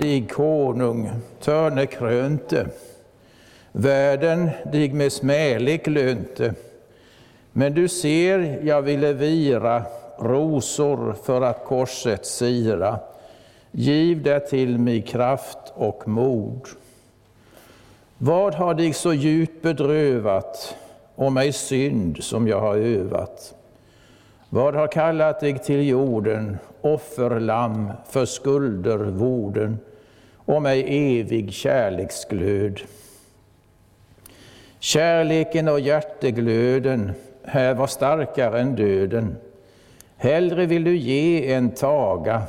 dig konung, törnekrönte, världen dig med smälek lönte. Men du ser, jag ville vira rosor för att korset sira. Giv det till mig kraft och mod. Vad har dig så djupt bedrövat och mig synd som jag har övat? Vad har kallat dig till jorden, offerlamm för skulder vorden och mig evig kärleksglöd? Kärleken och hjärteglöden här var starkare än döden. Hellre vill du ge än taga,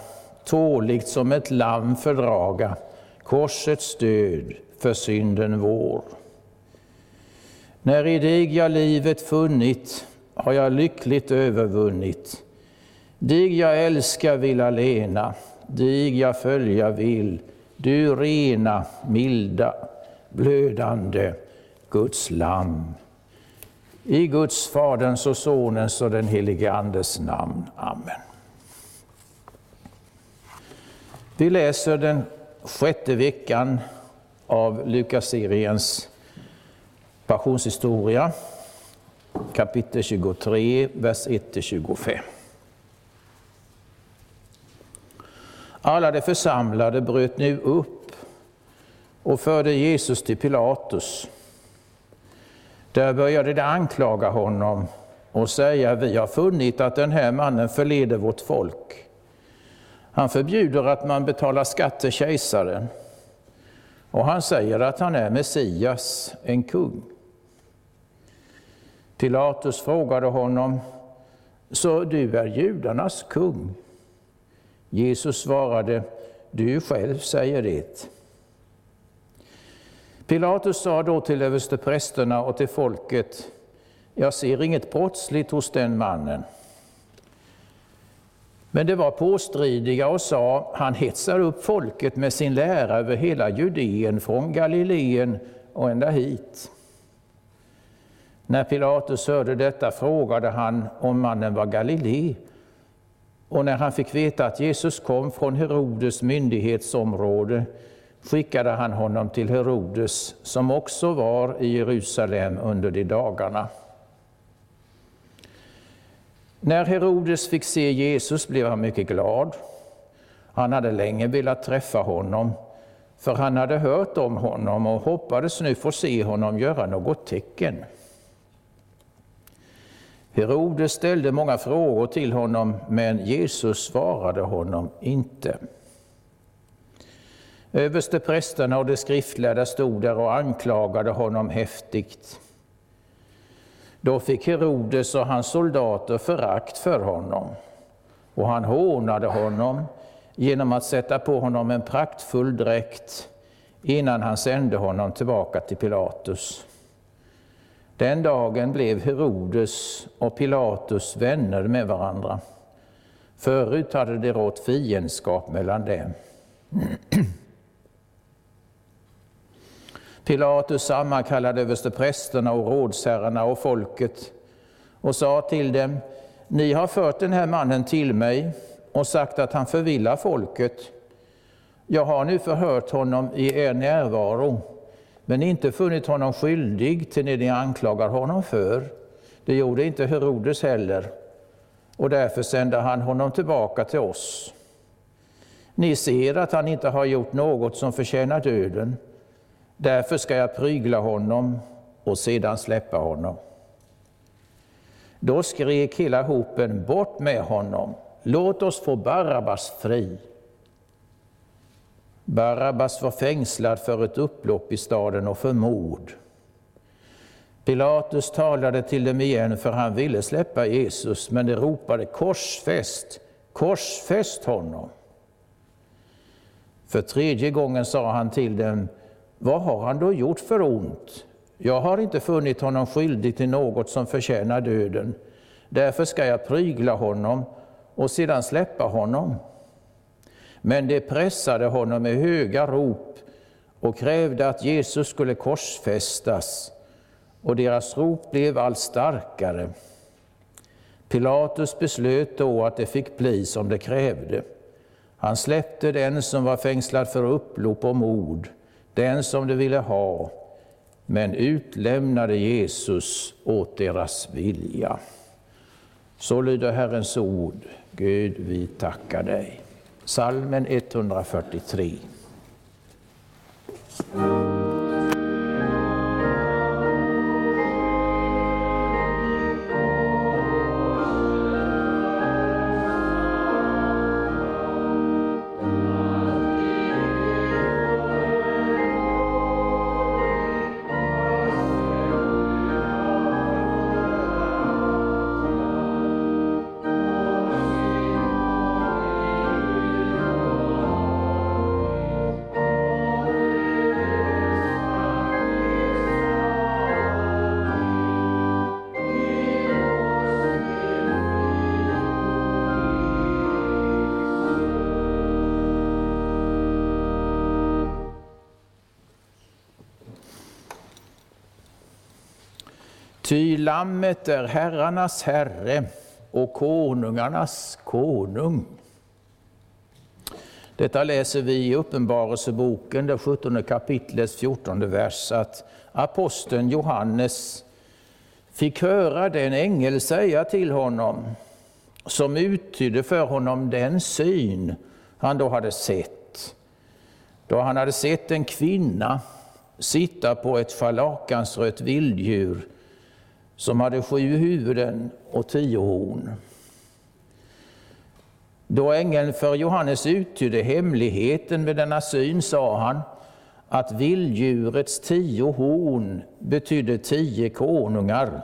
tåligt som ett lamm fördraga, korsets död för synden vår. När i dig jag livet funnit, har jag lyckligt övervunnit. Dig jag älskar vill alena, dig jag följa vill, du rena, milda, blödande Guds lamm. I Guds, Faderns och Sonens och den helige Andes namn. Amen. Vi läser den sjätte veckan av Lukas-seriens passionshistoria, kapitel 23, vers 1-25. Alla de församlade bröt nu upp och förde Jesus till Pilatus. Där började de anklaga honom och säga, vi har funnit att den här mannen förleder vårt folk. Han förbjuder att man betalar skatt till kejsaren. Och han säger att han är Messias, en kung. Pilatus frågade honom, så du är judarnas kung? Jesus svarade, du själv säger det. Pilatus sa då till översteprästerna och till folket, jag ser inget brottsligt hos den mannen. Men det var påstridiga och sa, han hetsar upp folket med sin lära över hela Judeen, från Galileen och ända hit. När Pilatus hörde detta frågade han om mannen var Galilei. Och när han fick veta att Jesus kom från Herodes myndighetsområde skickade han honom till Herodes, som också var i Jerusalem under de dagarna. När Herodes fick se Jesus blev han mycket glad. Han hade länge velat träffa honom, för han hade hört om honom och hoppades nu få se honom göra något tecken. Herodes ställde många frågor till honom, men Jesus svarade honom inte. Översteprästerna och de skriftlärda stod där och anklagade honom häftigt. Då fick Herodes och hans soldater förakt för honom, och han hånade honom genom att sätta på honom en praktfull dräkt innan han sände honom tillbaka till Pilatus. Den dagen blev Herodes och Pilatus vänner med varandra. Förut hade det rått fiendskap mellan dem. Pilatus sammankallade översteprästerna och rådsherrarna och folket och sa till dem, ni har fört den här mannen till mig och sagt att han förvillar folket. Jag har nu förhört honom i er närvaro, men inte funnit honom skyldig till det ni anklagar honom för. Det gjorde inte Herodes heller, och därför sände han honom tillbaka till oss. Ni ser att han inte har gjort något som förtjänar döden. Därför ska jag prygla honom och sedan släppa honom. Då skrek hela hopen, bort med honom, låt oss få Barabbas fri. Barabbas var fängslad för ett upplopp i staden och för mord. Pilatus talade till dem igen, för han ville släppa Jesus, men de ropade korsfäst, korsfäst honom. För tredje gången sa han till dem, vad har han då gjort för ont? Jag har inte funnit honom skyldig till något som förtjänar döden. Därför ska jag prygla honom och sedan släppa honom. Men de pressade honom med höga rop och krävde att Jesus skulle korsfästas, och deras rop blev allt starkare. Pilatus beslöt då att det fick bli som de krävde. Han släppte den som var fängslad för upplopp och mord, den som de ville ha, men utlämnade Jesus åt deras vilja. Så lyder Herrens ord. Gud, vi tackar dig. Salmen 143. Ty lammet är herrarnas herre och konungarnas konung. Detta läser vi i Uppenbarelseboken, det 17 kapitlets 14 vers, att aposteln Johannes fick höra den ängel säga till honom, som uttydde för honom den syn han då hade sett. Då han hade sett en kvinna sitta på ett falakansrött vilddjur som hade sju huvuden och tio horn. Då ängeln för Johannes uttydde hemligheten med denna syn sa han att vilddjurets tio horn betydde tio konungar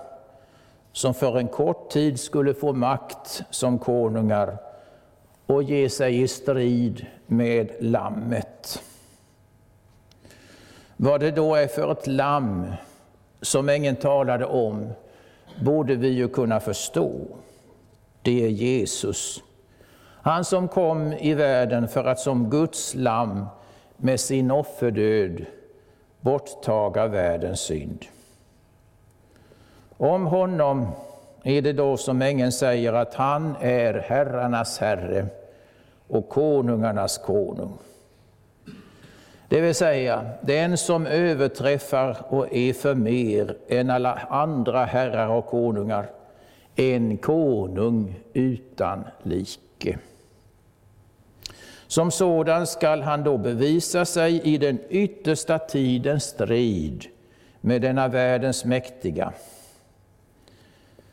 som för en kort tid skulle få makt som konungar och ge sig i strid med Lammet. Vad det då är för ett lamm som ängeln talade om borde vi ju kunna förstå. Det är Jesus. Han som kom i världen för att som Guds lamm med sin offerdöd borttaga världens synd. Om honom är det då som ängeln säger att han är herrarnas herre och konungarnas konung. Det vill säga, den som överträffar och är för mer än alla andra herrar och konungar, en konung utan like. Som sådan skall han då bevisa sig i den yttersta tidens strid med denna världens mäktiga.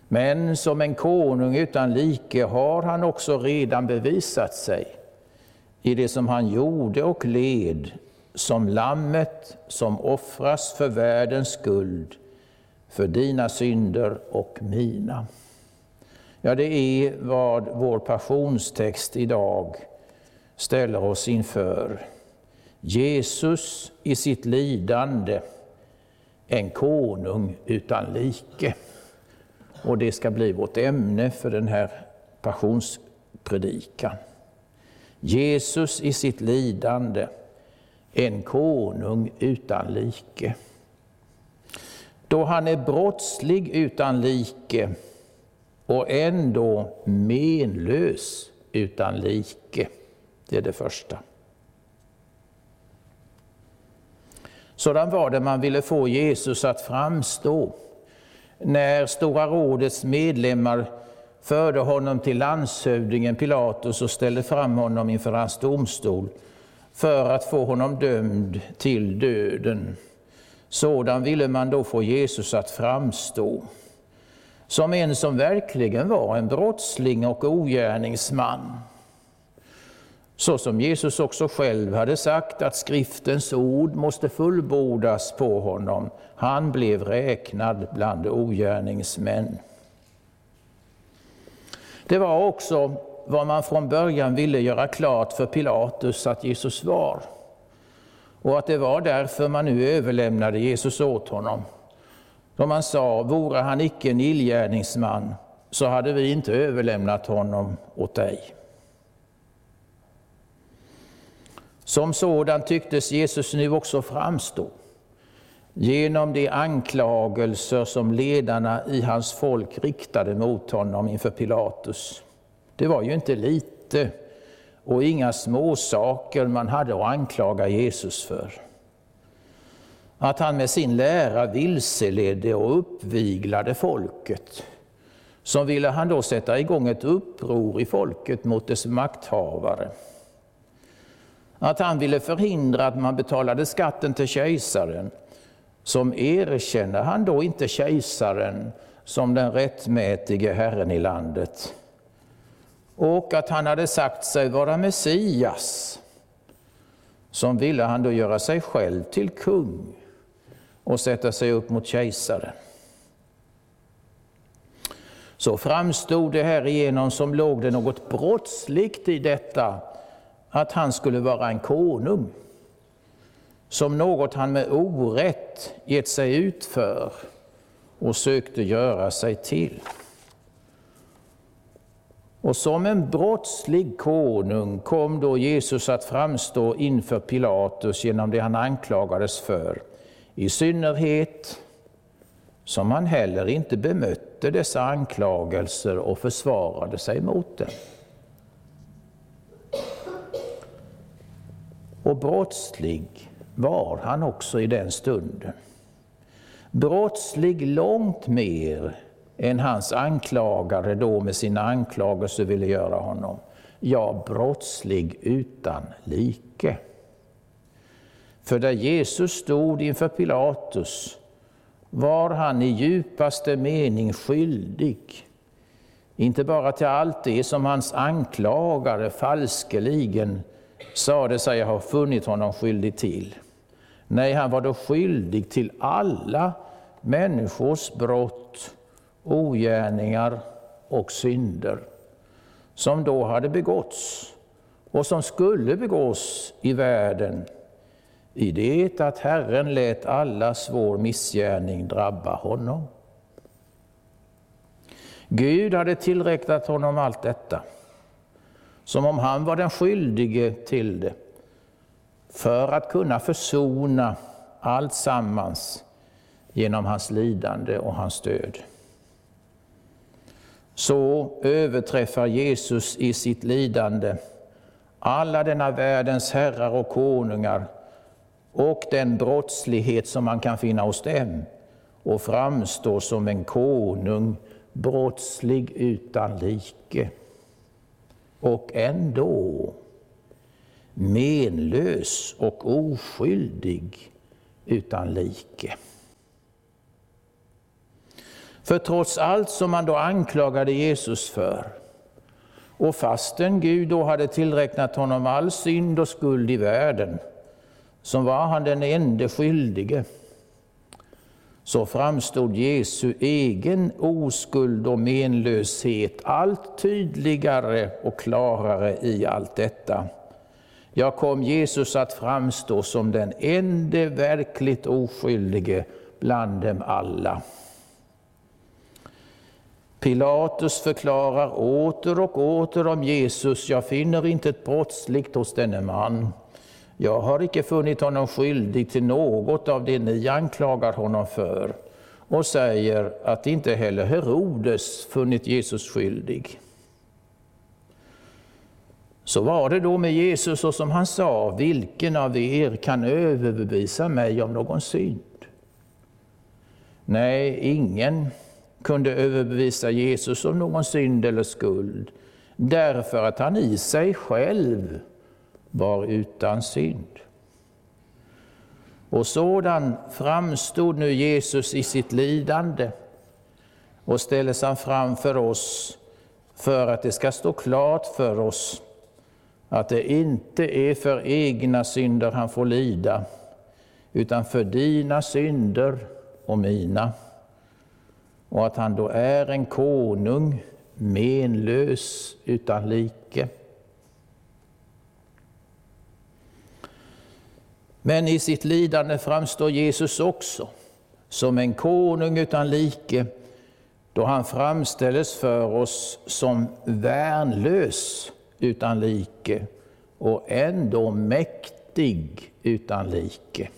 Men som en konung utan like har han också redan bevisat sig i det som han gjorde och led som lammet som offras för världens skuld, för dina synder och mina. Ja, det är vad vår passionstext idag ställer oss inför. Jesus i sitt lidande, en konung utan like. Och det ska bli vårt ämne för den här passionspredikan. Jesus i sitt lidande, en konung utan like. Då han är brottslig utan like och ändå menlös utan like. Det är det första. Sådan var det man ville få Jesus att framstå när Stora rådets medlemmar förde honom till landshövdingen Pilatus och ställde fram honom inför hans domstol för att få honom dömd till döden. Sådan ville man då få Jesus att framstå som en som verkligen var en brottsling och ogärningsman. Så som Jesus också själv hade sagt att skriftens ord måste fullbordas på honom. Han blev räknad bland ogärningsmän. Det var också vad man från början ville göra klart för Pilatus att Jesus var. Och att det var därför man nu överlämnade Jesus åt honom. Då man sa, vore han icke en illgärningsman, så hade vi inte överlämnat honom åt dig. Som sådan tycktes Jesus nu också framstå genom de anklagelser som ledarna i hans folk riktade mot honom inför Pilatus. Det var ju inte lite och inga småsaker man hade att anklaga Jesus för. Att han med sin lära vilseledde och uppviglade folket. Så ville han då sätta igång ett uppror i folket mot dess makthavare. Att han ville förhindra att man betalade skatten till kejsaren. Som erkänner han då inte kejsaren som den rättmätige herren i landet och att han hade sagt sig vara Messias, som ville han då göra sig själv till kung och sätta sig upp mot kejsaren. Så framstod det här igenom som låg det något brottsligt i detta att han skulle vara en konung, som något han med orätt gett sig ut för och sökte göra sig till. Och som en brottslig konung kom då Jesus att framstå inför Pilatus genom det han anklagades för, i synnerhet som han heller inte bemötte dessa anklagelser och försvarade sig mot dem. Och brottslig var han också i den stunden. Brottslig långt mer än hans anklagare då med sina anklagelser ville göra honom. Ja, brottslig utan like. För där Jesus stod inför Pilatus var han i djupaste mening skyldig, inte bara till allt det som hans anklagare falskeligen sade sig ha funnit honom skyldig till. Nej, han var då skyldig till alla människors brott ogärningar och synder som då hade begåtts och som skulle begås i världen i det att Herren lät alla svår missgärning drabba honom. Gud hade tillräknat honom allt detta, som om han var den skyldige till det, för att kunna försona allt sammans genom hans lidande och hans död så överträffar Jesus i sitt lidande alla denna världens herrar och konungar och den brottslighet som man kan finna hos dem och framstår som en konung, brottslig utan like. Och ändå menlös och oskyldig utan like. För trots allt som man då anklagade Jesus för, och fastän Gud då hade tillräknat honom all synd och skuld i världen, som var han den enda skyldige, så framstod Jesu egen oskuld och menlöshet allt tydligare och klarare i allt detta. Ja, kom Jesus att framstå som den enda verkligt oskyldige bland dem alla. Pilatus förklarar åter och åter om Jesus, jag finner inte ett brottsligt hos denne man. Jag har icke funnit honom skyldig till något av det ni anklagar honom för och säger att inte heller Herodes funnit Jesus skyldig. Så var det då med Jesus och som han sa, vilken av er kan överbevisa mig om någon synd? Nej, ingen kunde överbevisa Jesus om någon synd eller skuld, därför att han i sig själv var utan synd. Och sådan framstod nu Jesus i sitt lidande och ställdes han fram för oss för att det ska stå klart för oss att det inte är för egna synder han får lida, utan för dina synder och mina och att han då är en konung, menlös utan like. Men i sitt lidande framstår Jesus också som en konung utan like, då han framställs för oss som värnlös utan like och ändå mäktig utan like.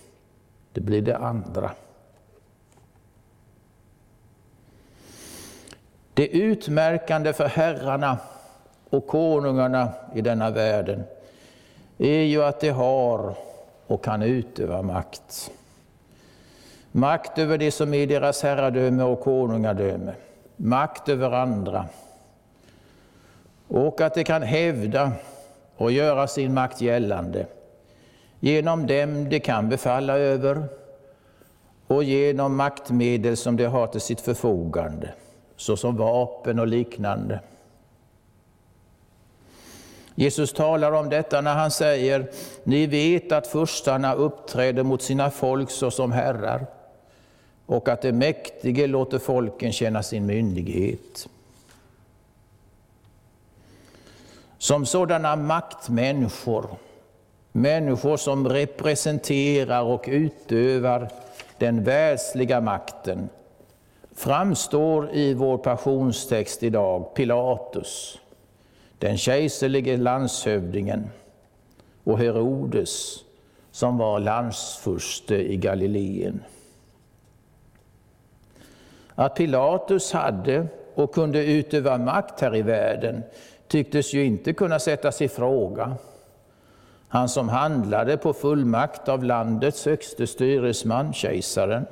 Det blir det andra. Det utmärkande för herrarna och konungarna i denna världen är ju att de har och kan utöva makt. Makt över det som är deras herradöme och konungadöme. Makt över andra. Och att de kan hävda och göra sin makt gällande genom dem de kan befalla över och genom maktmedel som de har till sitt förfogande, såsom vapen och liknande. Jesus talar om detta när han säger, ni vet att furstarna uppträder mot sina folk såsom herrar och att det mäktige låter folken känna sin myndighet. Som sådana maktmänniskor, människor som representerar och utövar den världsliga makten, framstår i vår passionstext idag Pilatus, den kejserlige landshövdingen och Herodes som var landsfurste i Galileen. Att Pilatus hade och kunde utöva makt här i världen tycktes ju inte kunna sättas i fråga. Han som handlade på fullmakt av landets högste styresman, kejsaren.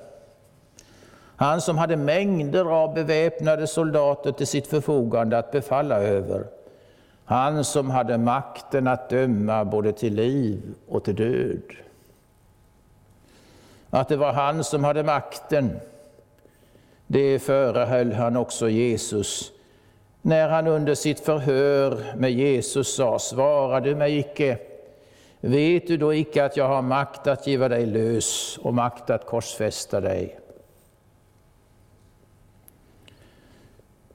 Han som hade mängder av beväpnade soldater till sitt förfogande att befalla över. Han som hade makten att döma både till liv och till död. Att det var han som hade makten, det förehöll han också Jesus när han under sitt förhör med Jesus sa, ”Svarar du mig icke, vet du då icke att jag har makt att giva dig lös och makt att korsfästa dig?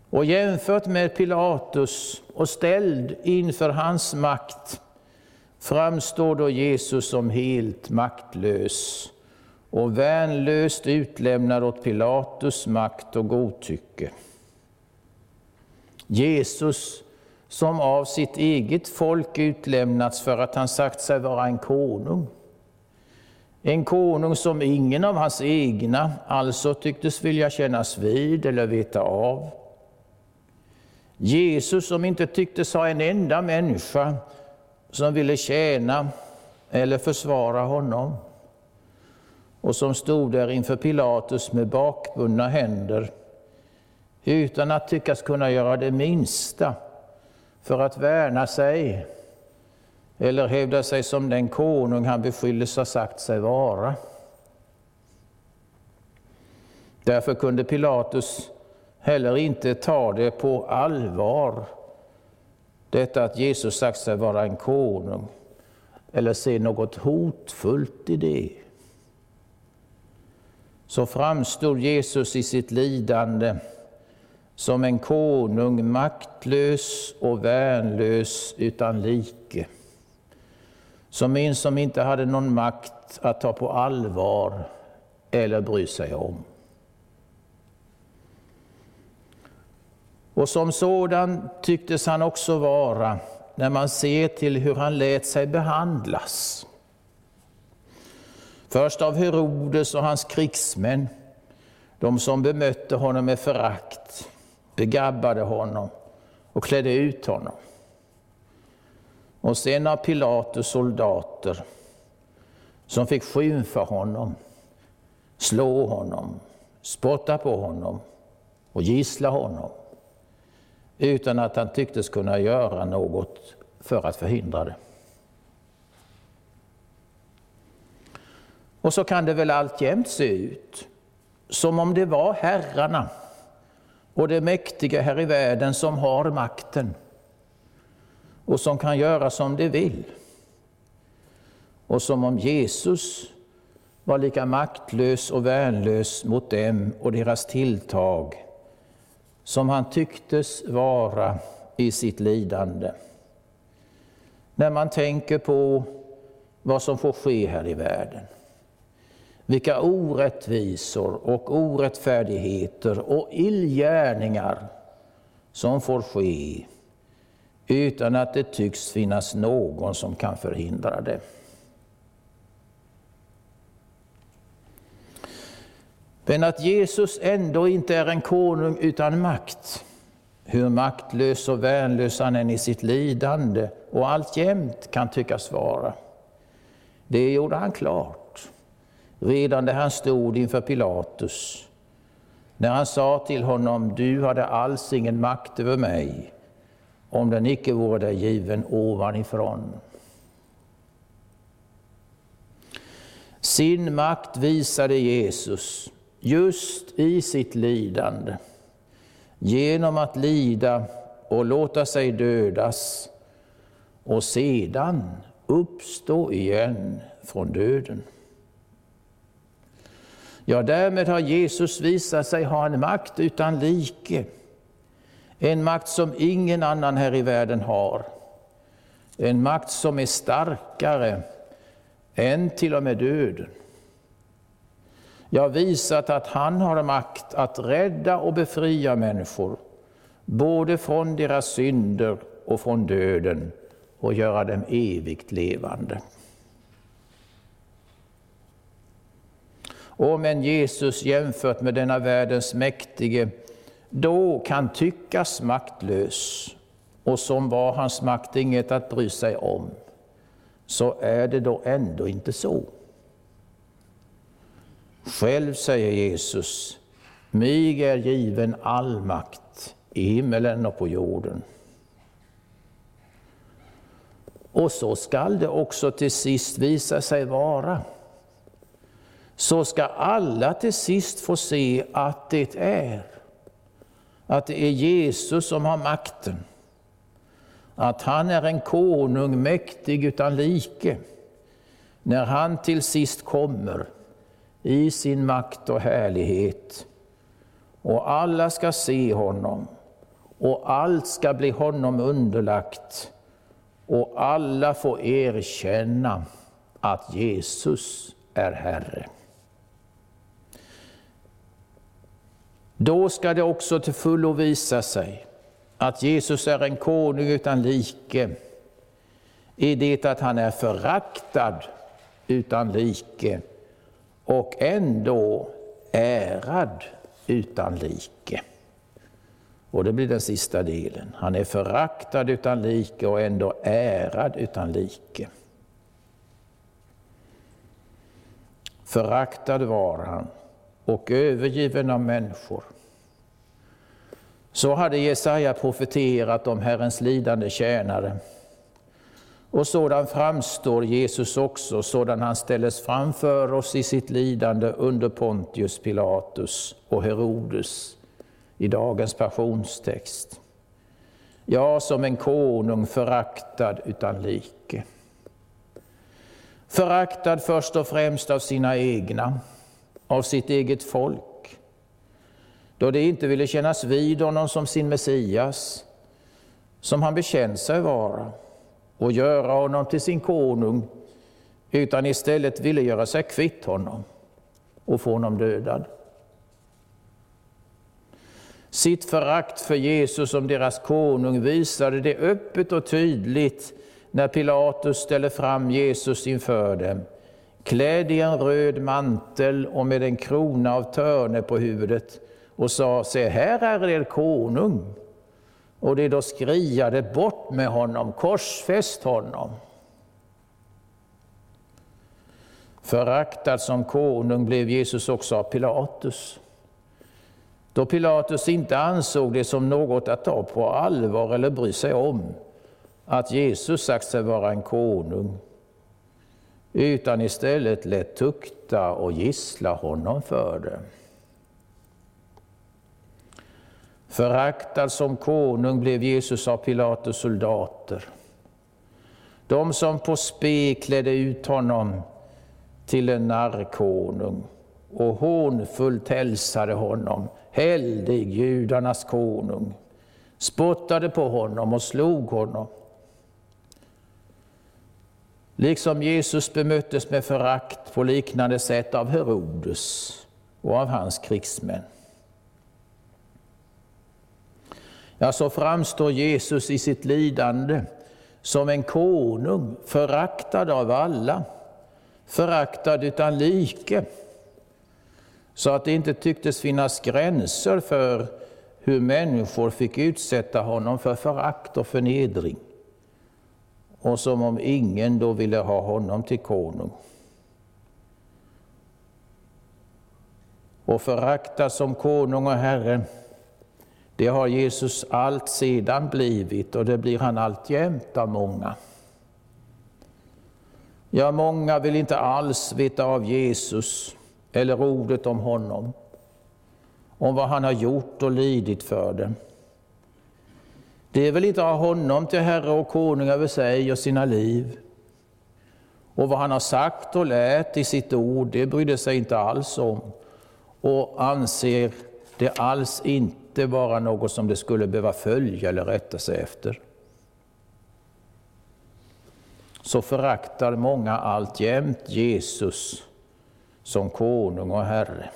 Och jämfört med Pilatus och ställd inför hans makt framstår då Jesus som helt maktlös och värnlöst utlämnad åt Pilatus makt och godtycke. Jesus som av sitt eget folk utlämnats för att han sagt sig vara en konung. En konung som ingen av hans egna alltså tycktes vilja kännas vid eller veta av. Jesus som inte tycktes ha en enda människa som ville tjäna eller försvara honom och som stod där inför Pilatus med bakbundna händer utan att tyckas kunna göra det minsta för att värna sig eller hävda sig som den konung han beskylldes ha sagt sig vara. Därför kunde Pilatus heller inte tar det på allvar, detta att Jesus sagt sig vara en konung, eller ser något hotfullt i det. Så framstod Jesus i sitt lidande som en konung maktlös och värnlös utan like. Som en som inte hade någon makt att ta på allvar eller bry sig om. Och som sådan tycktes han också vara när man ser till hur han lät sig behandlas. Först av Herodes och hans krigsmän, de som bemötte honom med förakt begabbade honom och klädde ut honom. Och sen av Pilatus soldater som fick skymfa honom, slå honom, spotta på honom och gissla honom utan att han tycktes kunna göra något för att förhindra det. Och så kan det väl alltjämt se ut, som om det var herrarna och det mäktiga här i världen som har makten och som kan göra som de vill. Och som om Jesus var lika maktlös och värnlös mot dem och deras tilltag som han tycktes vara i sitt lidande. När man tänker på vad som får ske här i världen vilka orättvisor och orättfärdigheter och illgärningar som får ske utan att det tycks finnas någon som kan förhindra det. Men att Jesus ändå inte är en konung utan makt hur maktlös och värnlös han än i sitt lidande och alltjämt kan tyckas vara. Det gjorde han klart redan när han stod inför Pilatus. När han sa till honom, du hade alls ingen makt över mig om den icke vore dig given ovanifrån. Sin makt visade Jesus just i sitt lidande genom att lida och låta sig dödas och sedan uppstå igen från döden. Ja, därmed har Jesus visat sig ha en makt utan like. En makt som ingen annan här i världen har. En makt som är starkare än till och med döden. Jag har visat att han har makt att rädda och befria människor, både från deras synder och från döden, och göra dem evigt levande. Om en Jesus jämfört med denna världens mäktige då kan tyckas maktlös och som var hans makt inget att bry sig om, så är det då ändå inte så. Själv säger Jesus, mig är given all makt i himmelen och på jorden. Och så skall det också till sist visa sig vara. Så ska alla till sist få se att det är, att det är Jesus som har makten. Att han är en konung mäktig utan like. När han till sist kommer i sin makt och härlighet. Och alla ska se honom och allt ska bli honom underlagt och alla får erkänna att Jesus är Herre. Då ska det också till fullo visa sig att Jesus är en konung utan like, i det att han är föraktad utan like och ändå ärad utan like. Och det blir den sista delen. Han är föraktad utan like och ändå ärad utan like. Föraktad var han och övergiven av människor. Så hade Jesaja profeterat om Herrens lidande tjänare. Och sådan framstår Jesus också, sådan han ställes framför oss i sitt lidande under Pontius Pilatus och Herodes i dagens passionstext. Ja, som en konung föraktad utan like. Föraktad först och främst av sina egna, av sitt eget folk, då de inte ville kännas vid honom som sin Messias, som han bekänt sig vara och göra honom till sin konung, utan istället ville göra sig kvitt honom och få honom dödad. Sitt förakt för Jesus som deras konung visade det öppet och tydligt när Pilatus ställde fram Jesus inför dem, klädd i en röd mantel och med en krona av törne på huvudet och sa, se här är er konung. Och de då skriade, bort med honom, korsfäst honom. Föraktad som konung blev Jesus också av Pilatus. Då Pilatus inte ansåg det som något att ta på allvar eller bry sig om, att Jesus sagt sig vara en konung, utan istället lät tukta och gissla honom för det. Föraktad som konung blev Jesus av Pilatus soldater. De som på spe klädde ut honom till en narrkonung och hånfullt hälsade honom, heldig judarnas konung, spottade på honom och slog honom. Liksom Jesus bemöttes med förakt på liknande sätt av Herodes och av hans krigsmän. Ja, så framstår Jesus i sitt lidande som en konung, föraktad av alla, föraktad utan like. Så att det inte tycktes finnas gränser för hur människor fick utsätta honom för förakt och förnedring och som om ingen då ville ha honom till konung. Och föraktad som konung och herre, det har Jesus allt sedan blivit och det blir han alltjämt av många. Ja, många vill inte alls veta av Jesus eller ordet om honom, om vad han har gjort och lidit för dem. Det vill inte ha honom till herre och konung över sig och sina liv. Och vad han har sagt och lärt i sitt ord, det bryr sig inte alls om och anser det alls inte vara något som det skulle behöva följa eller rätta sig efter. Så föraktar många alltjämt Jesus som konung och herre.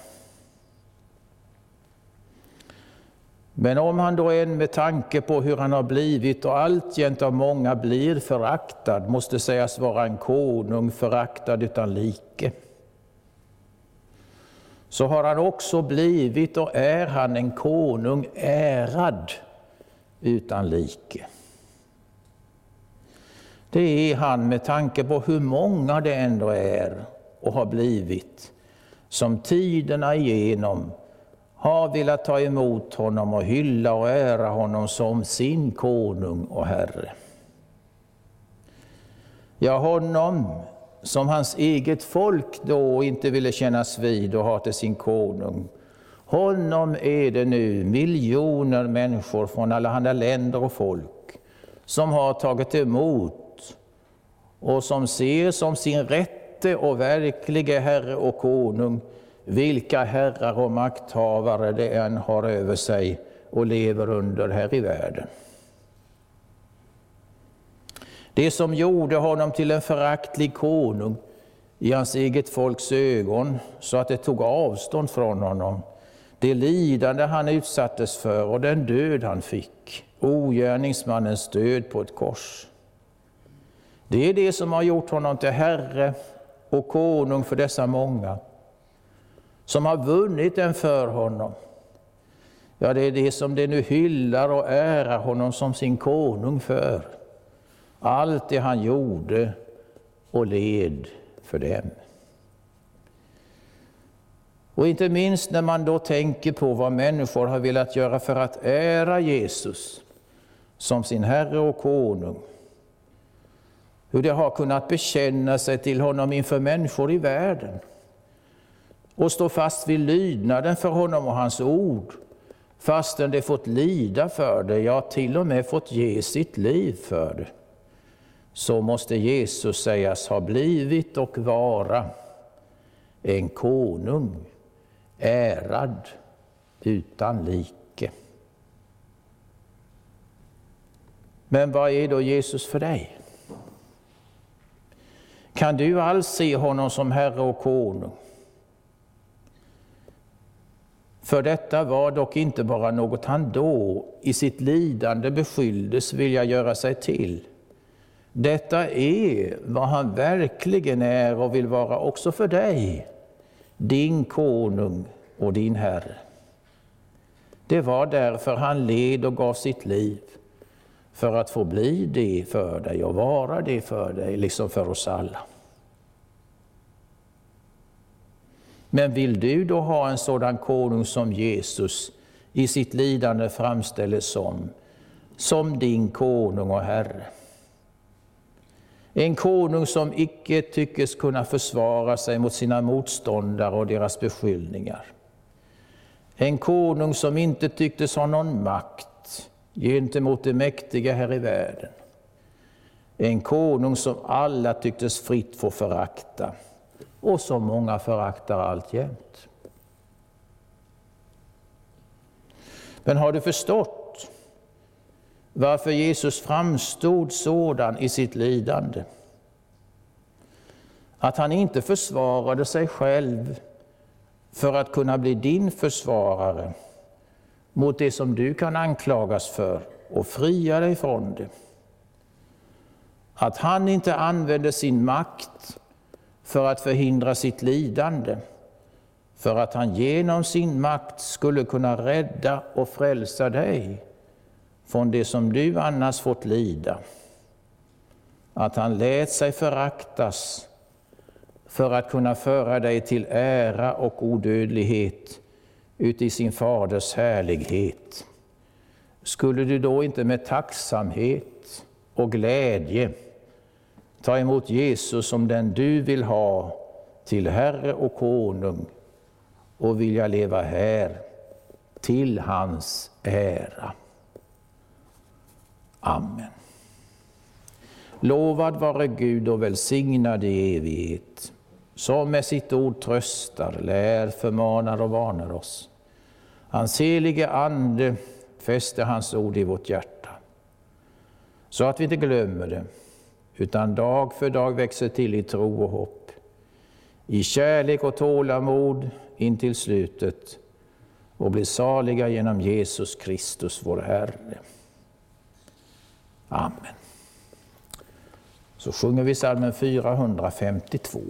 Men om han då än med tanke på hur han har blivit och alltjämt av många blir föraktad, måste sägas vara en konung föraktad utan like, så har han också blivit och är han en konung ärad utan like. Det är han med tanke på hur många det ändå är och har blivit, som tiderna igenom har velat ta emot honom och hylla och ära honom som sin konung och Herre. Ja, honom som hans eget folk då inte ville kännas vid och ha till sin konung. Honom är det nu miljoner människor från alla andra länder och folk som har tagit emot och som ser som sin rätte och verklige Herre och konung vilka herrar och makthavare det än har över sig och lever under här i världen. Det som gjorde honom till en föraktlig konung i hans eget folks ögon, så att det tog avstånd från honom, det lidande han utsattes för och den död han fick, ogärningsmannens död på ett kors. Det är det som har gjort honom till herre och konung för dessa många som har vunnit den för honom. Ja, det är det som de nu hyllar och ärar honom som sin konung för. Allt det han gjorde och led för dem. Och inte minst när man då tänker på vad människor har velat göra för att ära Jesus som sin Herre och konung. Hur de har kunnat bekänna sig till honom inför människor i världen och stå fast vid lydnaden för honom och hans ord, fastän de fått lida för det, ja, till och med fått ge sitt liv för det. Så måste Jesus sägas ha blivit och vara en konung, ärad utan like. Men vad är då Jesus för dig? Kan du alls se honom som Herre och konung? För detta var dock inte bara något han då i sitt lidande beskylldes vilja göra sig till. Detta är vad han verkligen är och vill vara också för dig, din konung och din Herre. Det var därför han led och gav sitt liv, för att få bli det för dig och vara det för dig, liksom för oss alla. Men vill du då ha en sådan konung som Jesus i sitt lidande framställes som, som din konung och Herre? En konung som icke tyckes kunna försvara sig mot sina motståndare och deras beskyllningar. En konung som inte tycktes ha någon makt gentemot det mäktiga här i världen. En konung som alla tycktes fritt få förakta och som många föraktar alltjämt. Men har du förstått varför Jesus framstod sådan i sitt lidande? Att han inte försvarade sig själv för att kunna bli din försvarare mot det som du kan anklagas för och fria dig från det. Att han inte använde sin makt för att förhindra sitt lidande, för att han genom sin makt skulle kunna rädda och frälsa dig från det som du annars fått lida. Att han lät sig föraktas för att kunna föra dig till ära och odödlighet uti sin faders härlighet. Skulle du då inte med tacksamhet och glädje ta emot Jesus som den du vill ha till Herre och Konung och vilja leva här till hans ära. Amen. Lovad vare Gud och välsignad i evighet, som med sitt ord tröstar, lär, förmanar och varnar oss. Hans helige Ande fäster hans ord i vårt hjärta, så att vi inte glömmer det, utan dag för dag växer till i tro och hopp, i kärlek och tålamod in till slutet och blir saliga genom Jesus Kristus, vår Herre. Amen. Så sjunger vi salmen 452.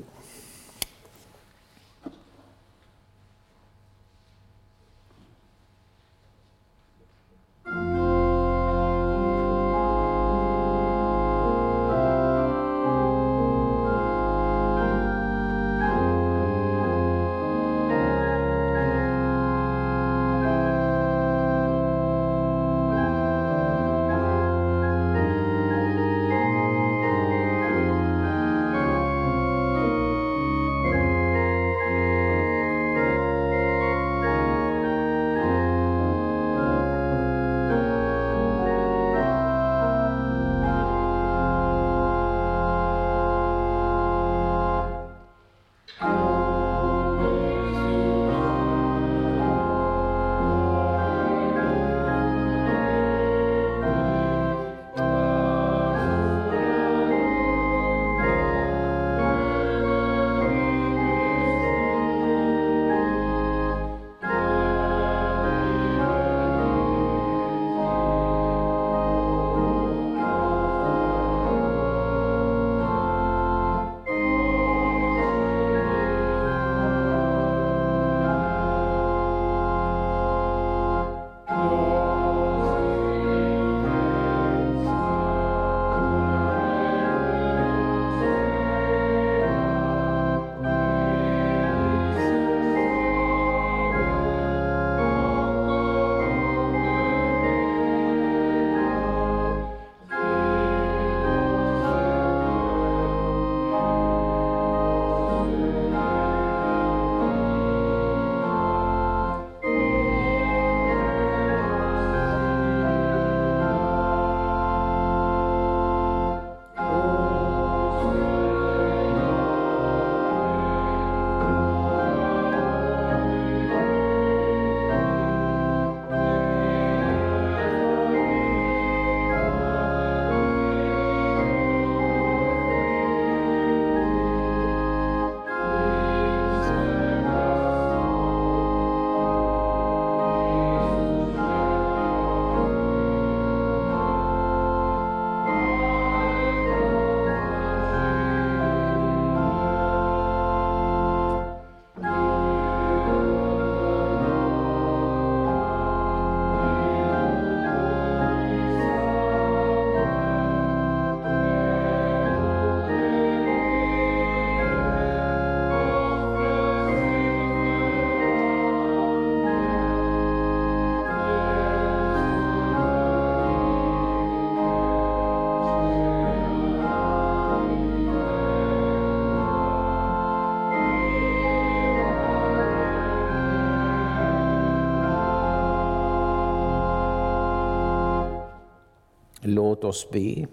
Låt oss be.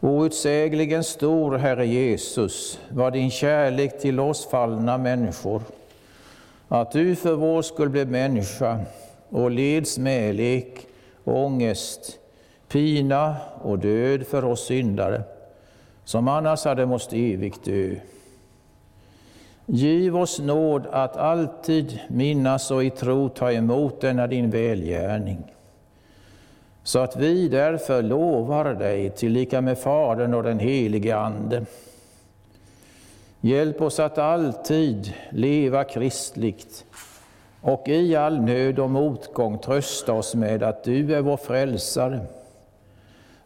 Outsägligen stor, Herre Jesus, var din kärlek till oss fallna människor, att du för vår skull blev människa och led smälek, ångest, pina och död för oss syndare, som annars hade måst evigt dö. Giv oss nåd att alltid minnas och i tro ta emot denna din välgärning så att vi därför lovar dig tillika med Fadern och den helige Ande. Hjälp oss att alltid leva kristligt och i all nöd och motgång trösta oss med att du är vår frälsare,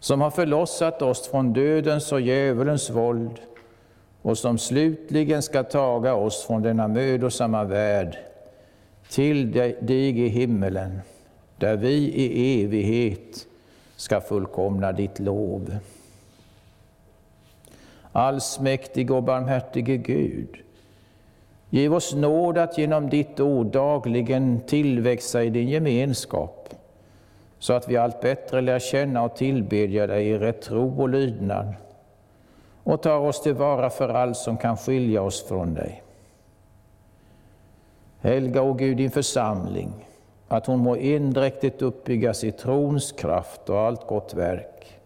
som har förlossat oss från dödens och djävulens våld och som slutligen ska taga oss från denna mödosamma värld till dig i himmelen, där vi i evighet ska fullkomna ditt lov. Allsmäktige och barmhärtige Gud, giv oss nåd att genom ditt ord dagligen tillväxa i din gemenskap, så att vi allt bättre lär känna och tillbedja dig i rätt tro och lydnad och tar oss tillvara för allt som kan skilja oss från dig. Helga, o Gud, din församling, att hon må endräktigt uppbyggas i trons kraft och allt gott verk.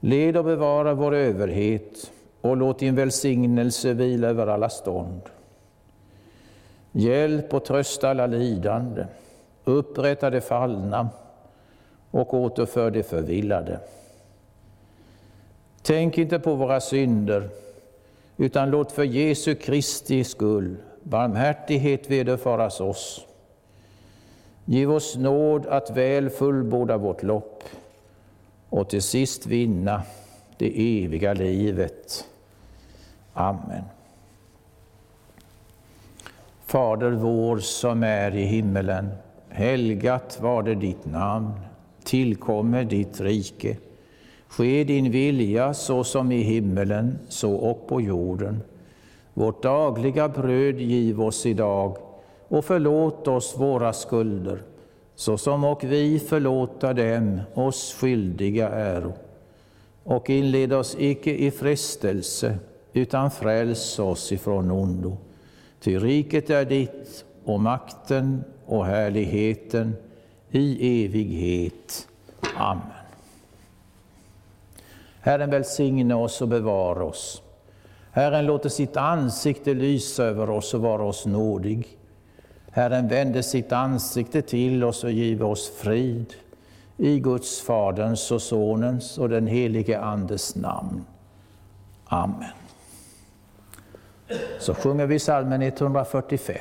Led och bevara vår överhet och låt din välsignelse vila över alla stånd. Hjälp och trösta alla lidande, upprätta de fallna och återför de förvillade. Tänk inte på våra synder, utan låt för Jesu Kristi skull barmhärtighet vederfaras oss. Giv oss nåd att väl fullborda vårt lopp och till sist vinna det eviga livet. Amen. Fader vår som är i himmelen. Helgat var det ditt namn. Tillkommer ditt rike. Ske din vilja så som i himmelen, så och på jorden. Vårt dagliga bröd giv oss idag och förlåt oss våra skulder, såsom och vi förlåta dem oss skyldiga äro. Och inled oss icke i frestelse, utan fräls oss ifrån ondo. Ty riket är ditt och makten och härligheten i evighet. Amen. Herren välsigne oss och bevara oss. Herren låter sitt ansikte lysa över oss och vara oss nådig. Herren vände sitt ansikte till oss och give oss frid. I Guds, Faderns och Sonens och den helige Andes namn. Amen. Så sjunger vi salmen 145.